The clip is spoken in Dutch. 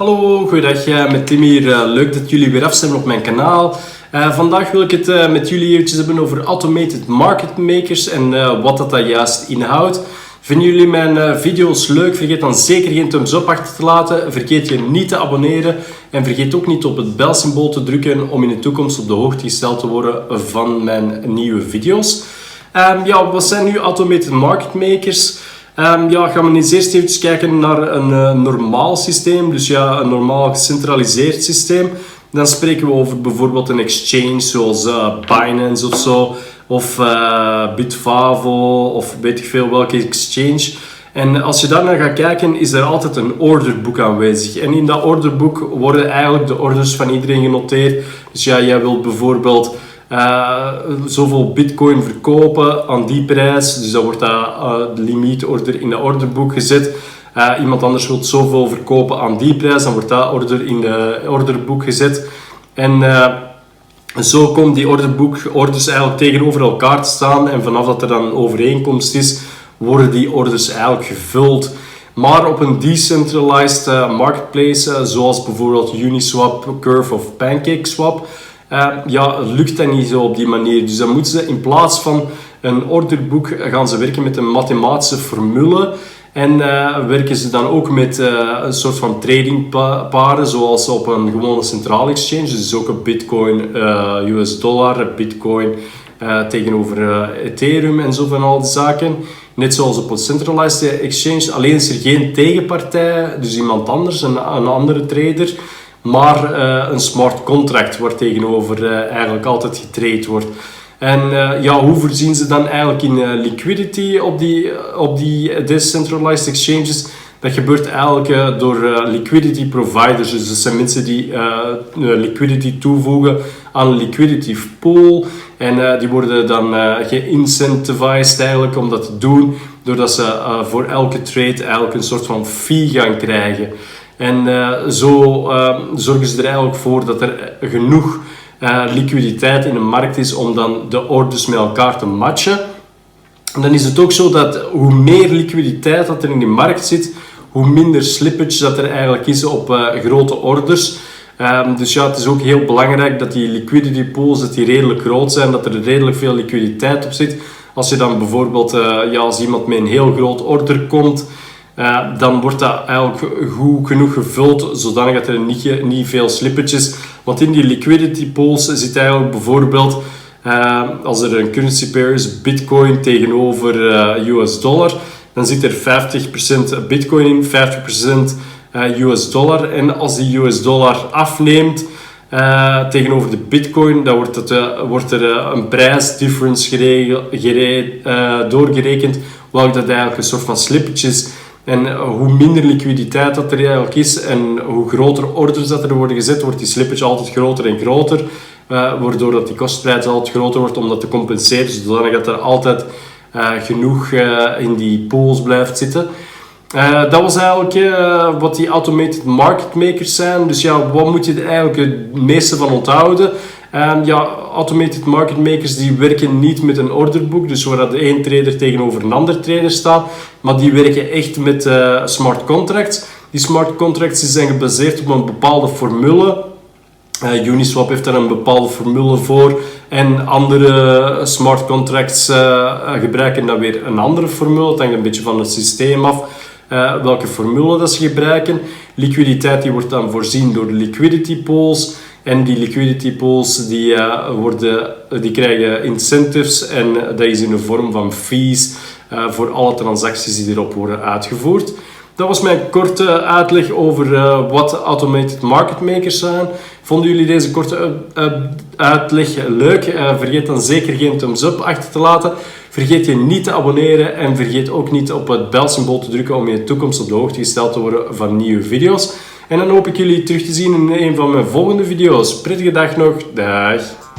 Hallo, goeiedag, met Tim hier. Eh, Leuk dat jullie weer afstemmen op mijn kanaal. Eh, vandaag wil ik het eh, met jullie eventjes hebben over automated market makers en wat dat, dat juist inhoudt. Vinden jullie mijn video's leuk? Vergeet dan zeker geen thumbs up achter te laten. Vergeet je niet te abonneren. En vergeet ook niet op het belsymbool te drukken om in de toekomst op de hoogte gesteld te worden van mijn nieuwe video's. Ehm, ja, wat zijn nu automated market makers? Ehm, ja, gaan we eens eerst even kijken naar een eh, normaal systeem. Dus ja, een normaal gecentraliseerd systeem. Dan spreken we over bijvoorbeeld een exchange zoals eh, Binance of zo. Of uh, Bitfavo of weet ik veel welke exchange. En als je daar naar gaat kijken, is er altijd een orderboek aanwezig. En in dat orderboek worden eigenlijk de orders van iedereen genoteerd. Dus ja, jij wilt bijvoorbeeld uh, zoveel bitcoin verkopen aan die prijs. Dus dan wordt dat uh, de limietorder in de orderboek gezet. Uh, iemand anders wil zoveel verkopen aan die prijs, dan wordt dat order in de orderboek gezet. En zo komen die orderboek orders eigenlijk tegenover elkaar te staan. En vanaf dat er dan een overeenkomst is, worden die orders eigenlijk gevuld. Maar op een decentralized marketplace, zoals bijvoorbeeld Uniswap, Curve of PancakeSwap, uh, ja, lukt dat niet zo op die manier. Dus dan moeten ze in plaats van een orderboek gaan ze werken met een mathematische formule. En uh, werken ze dan ook met uh, een soort van tradingparen, zoals op een gewone centrale exchange. Dus ook een bitcoin, US dollar, bitcoin tegenover Ethereum en zo van al die zaken. Net zoals op een centralized exchange. Alleen is er geen tegenpartij, dus iemand anders, een, een andere trader maar uh, een smart contract waar tegenover uh, eigenlijk altijd getrade wordt. En uh, ja, hoe voorzien ze dan eigenlijk in liquidity op die, op die decentralized exchanges? Dat gebeurt eigenlijk door liquidity providers. Dus dat zijn mensen die liquidity toevoegen aan een liquidity pool. En die worden dan geïncentivized eigenlijk om dat te doen, doordat ze voor elke trade eigenlijk een soort van fee gaan krijgen. En uh, zo uh, zorgen ze er eigenlijk voor dat er genoeg uh, liquiditeit in de markt is om dan de orders met elkaar te matchen. En dan is het ook zo dat hoe meer liquiditeit dat er in de markt zit, hoe minder slippage dat er eigenlijk is op grote orders. Um, dus ja, het is ook heel belangrijk dat die liquidity pools dat die redelijk groot zijn, dat er redelijk veel liquiditeit op zit. Als je dan bijvoorbeeld, ja, als iemand met een heel groot order komt, uh, dan wordt dat eigenlijk goed genoeg gevuld, zodanig dat er niet, niet veel slippertjes. Want in die liquidity pools zit eigenlijk bijvoorbeeld, uh, als er een currency pair is, bitcoin tegenover uh, US dollar, dan zit er 50% bitcoin in, 50% US dollar. En als die US dollar afneemt, tegenover de bitcoin, dan wordt, wordt er een prijsdifference doorgerekend, welke dat eigenlijk een soort van slippertjes en eh, hoe minder liquiditeit dat er eigenlijk is en hoe groter orders dat er worden gezet, wordt die slippage altijd groter en groter. Uh, waardoor dat die kostprijs altijd groter wordt om dat te compenseren, zodat er altijd uh, genoeg in die pools blijft zitten. dat was eigenlijk wat die automated market makers zijn. Dus ja, wat moet je er eigenlijk het meeste van onthouden? Ja, automated market makers die werken niet met een orderboek, dus waar de een trader tegenover een ander trader staat, maar die werken echt met uh, smart contracts. Die smart contracts die zijn gebaseerd op een bepaalde formule. Uh, Uniswap heeft daar een bepaalde formule voor. En andere smart contracts uh, gebruiken dan weer een andere formule. Het hangt een beetje van het systeem af. welke formule dat ze gebruiken. Liquiditeit die wordt dan voorzien door de liquidity pools. En die liquidity pools die, uh, worden, die krijgen incentives en dat is in de vorm van fees uh, voor alle transacties die erop worden uitgevoerd. Dat was mijn korte uitleg over uh, wat automated market makers zijn. Vonden jullie deze korte uitleg leuk? vergeet dan zeker geen thumbs up achter te laten. Vergeet je niet te abonneren en vergeet ook niet op het belsymbool te drukken om in de toekomst op de hoogte gesteld te worden van nieuwe video's. En dan hoop ik jullie terug te zien in een van mijn volgende video's. Prettige dag nog. Dag.